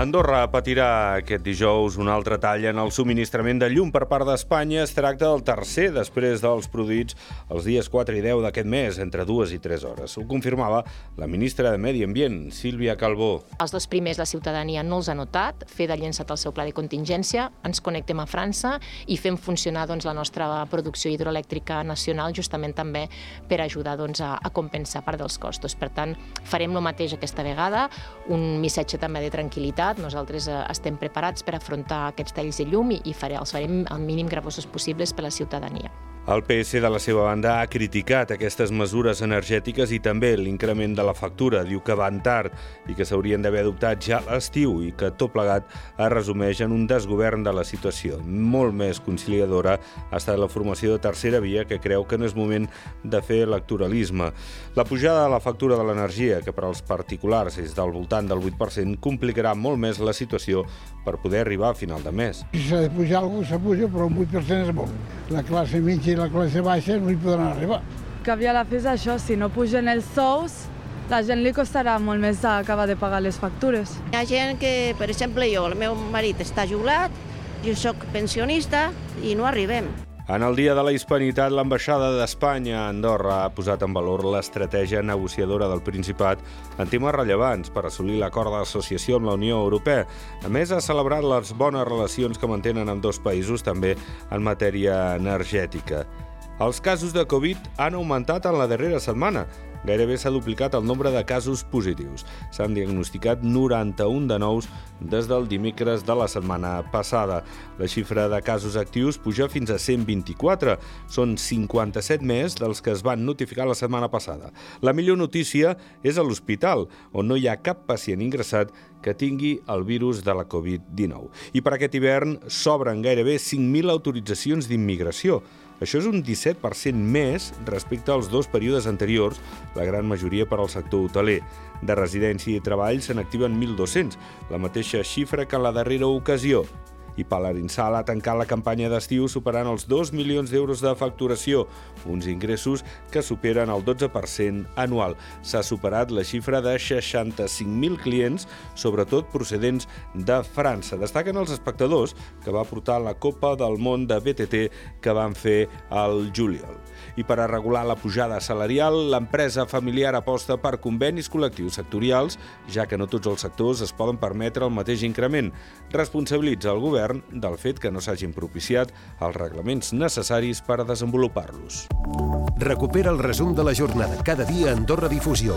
Andorra patirà aquest dijous un altre tall en el subministrament de llum per part d'Espanya. Es tracta del tercer després dels produïts els dies 4 i 10 d'aquest mes, entre 2 i 3 hores. Ho confirmava la ministra de Medi Ambient, Sílvia Calbó. Els dos primers la ciutadania no els ha notat, FED ha llençat el seu pla de contingència, ens connectem a França i fem funcionar doncs, la nostra producció hidroelèctrica nacional justament també per ajudar doncs, a, a compensar part dels costos. Per tant, farem el mateix aquesta vegada, un missatge també de tranquil·litat veritat, nosaltres eh, estem preparats per afrontar aquests talls de llum i, i els farem el mínim gravosos possibles per a la ciutadania. El PS, de la seva banda, ha criticat aquestes mesures energètiques i també l'increment de la factura. Diu que van tard i que s'haurien d'haver adoptat ja l'estiu i que tot plegat es resumeix en un desgovern de la situació. Molt més conciliadora ha estat la formació de tercera via que creu que no és moment de fer electoralisme. La pujada de la factura de l'energia, que per als particulars és del voltant del 8%, complicarà molt més la situació per poder arribar a final de mes. Si s'ha de pujar alguna cosa, s'apuja, però un 8% és molt. La classe mitja i la classe baixa no hi podran arribar. Que havia la fi és això, si no pugen els sous, la gent li costarà molt més acabar de pagar les factures. Hi ha gent que, per exemple, jo, el meu marit està jubilat, jo sóc pensionista i no arribem. En el Dia de la Hispanitat, l'ambaixada d'Espanya a Andorra ha posat en valor l'estratègia negociadora del Principat en temes rellevants per assolir l'acord d'associació amb la Unió Europea. A més, ha celebrat les bones relacions que mantenen amb dos països també en matèria energètica. Els casos de Covid han augmentat en la darrera setmana Gairebé s'ha duplicat el nombre de casos positius. S'han diagnosticat 91 de nous des del dimecres de la setmana passada. La xifra de casos actius puja fins a 124. Són 57 més dels que es van notificar la setmana passada. La millor notícia és a l'hospital, on no hi ha cap pacient ingressat que tingui el virus de la Covid-19. I per aquest hivern s'obren gairebé 5.000 autoritzacions d'immigració. Això és un 17% més respecte als dos períodes anteriors, la gran majoria per al sector hoteler. De residència i treball se n'activen 1.200, la mateixa xifra que en la darrera ocasió i Palarinsal ha tancat la campanya d'estiu superant els 2 milions d'euros de facturació, uns ingressos que superen el 12% anual. S'ha superat la xifra de 65.000 clients, sobretot procedents de França. Destaquen els espectadors que va portar la Copa del Món de BTT que van fer al juliol. I per a regular la pujada salarial, l'empresa familiar aposta per convenis col·lectius sectorials, ja que no tots els sectors es poden permetre el mateix increment. Responsabilitza el govern govern del fet que no s'hagin propiciat els reglaments necessaris per a desenvolupar-los. Recupera el resum de la jornada cada dia a Andorra Difusió.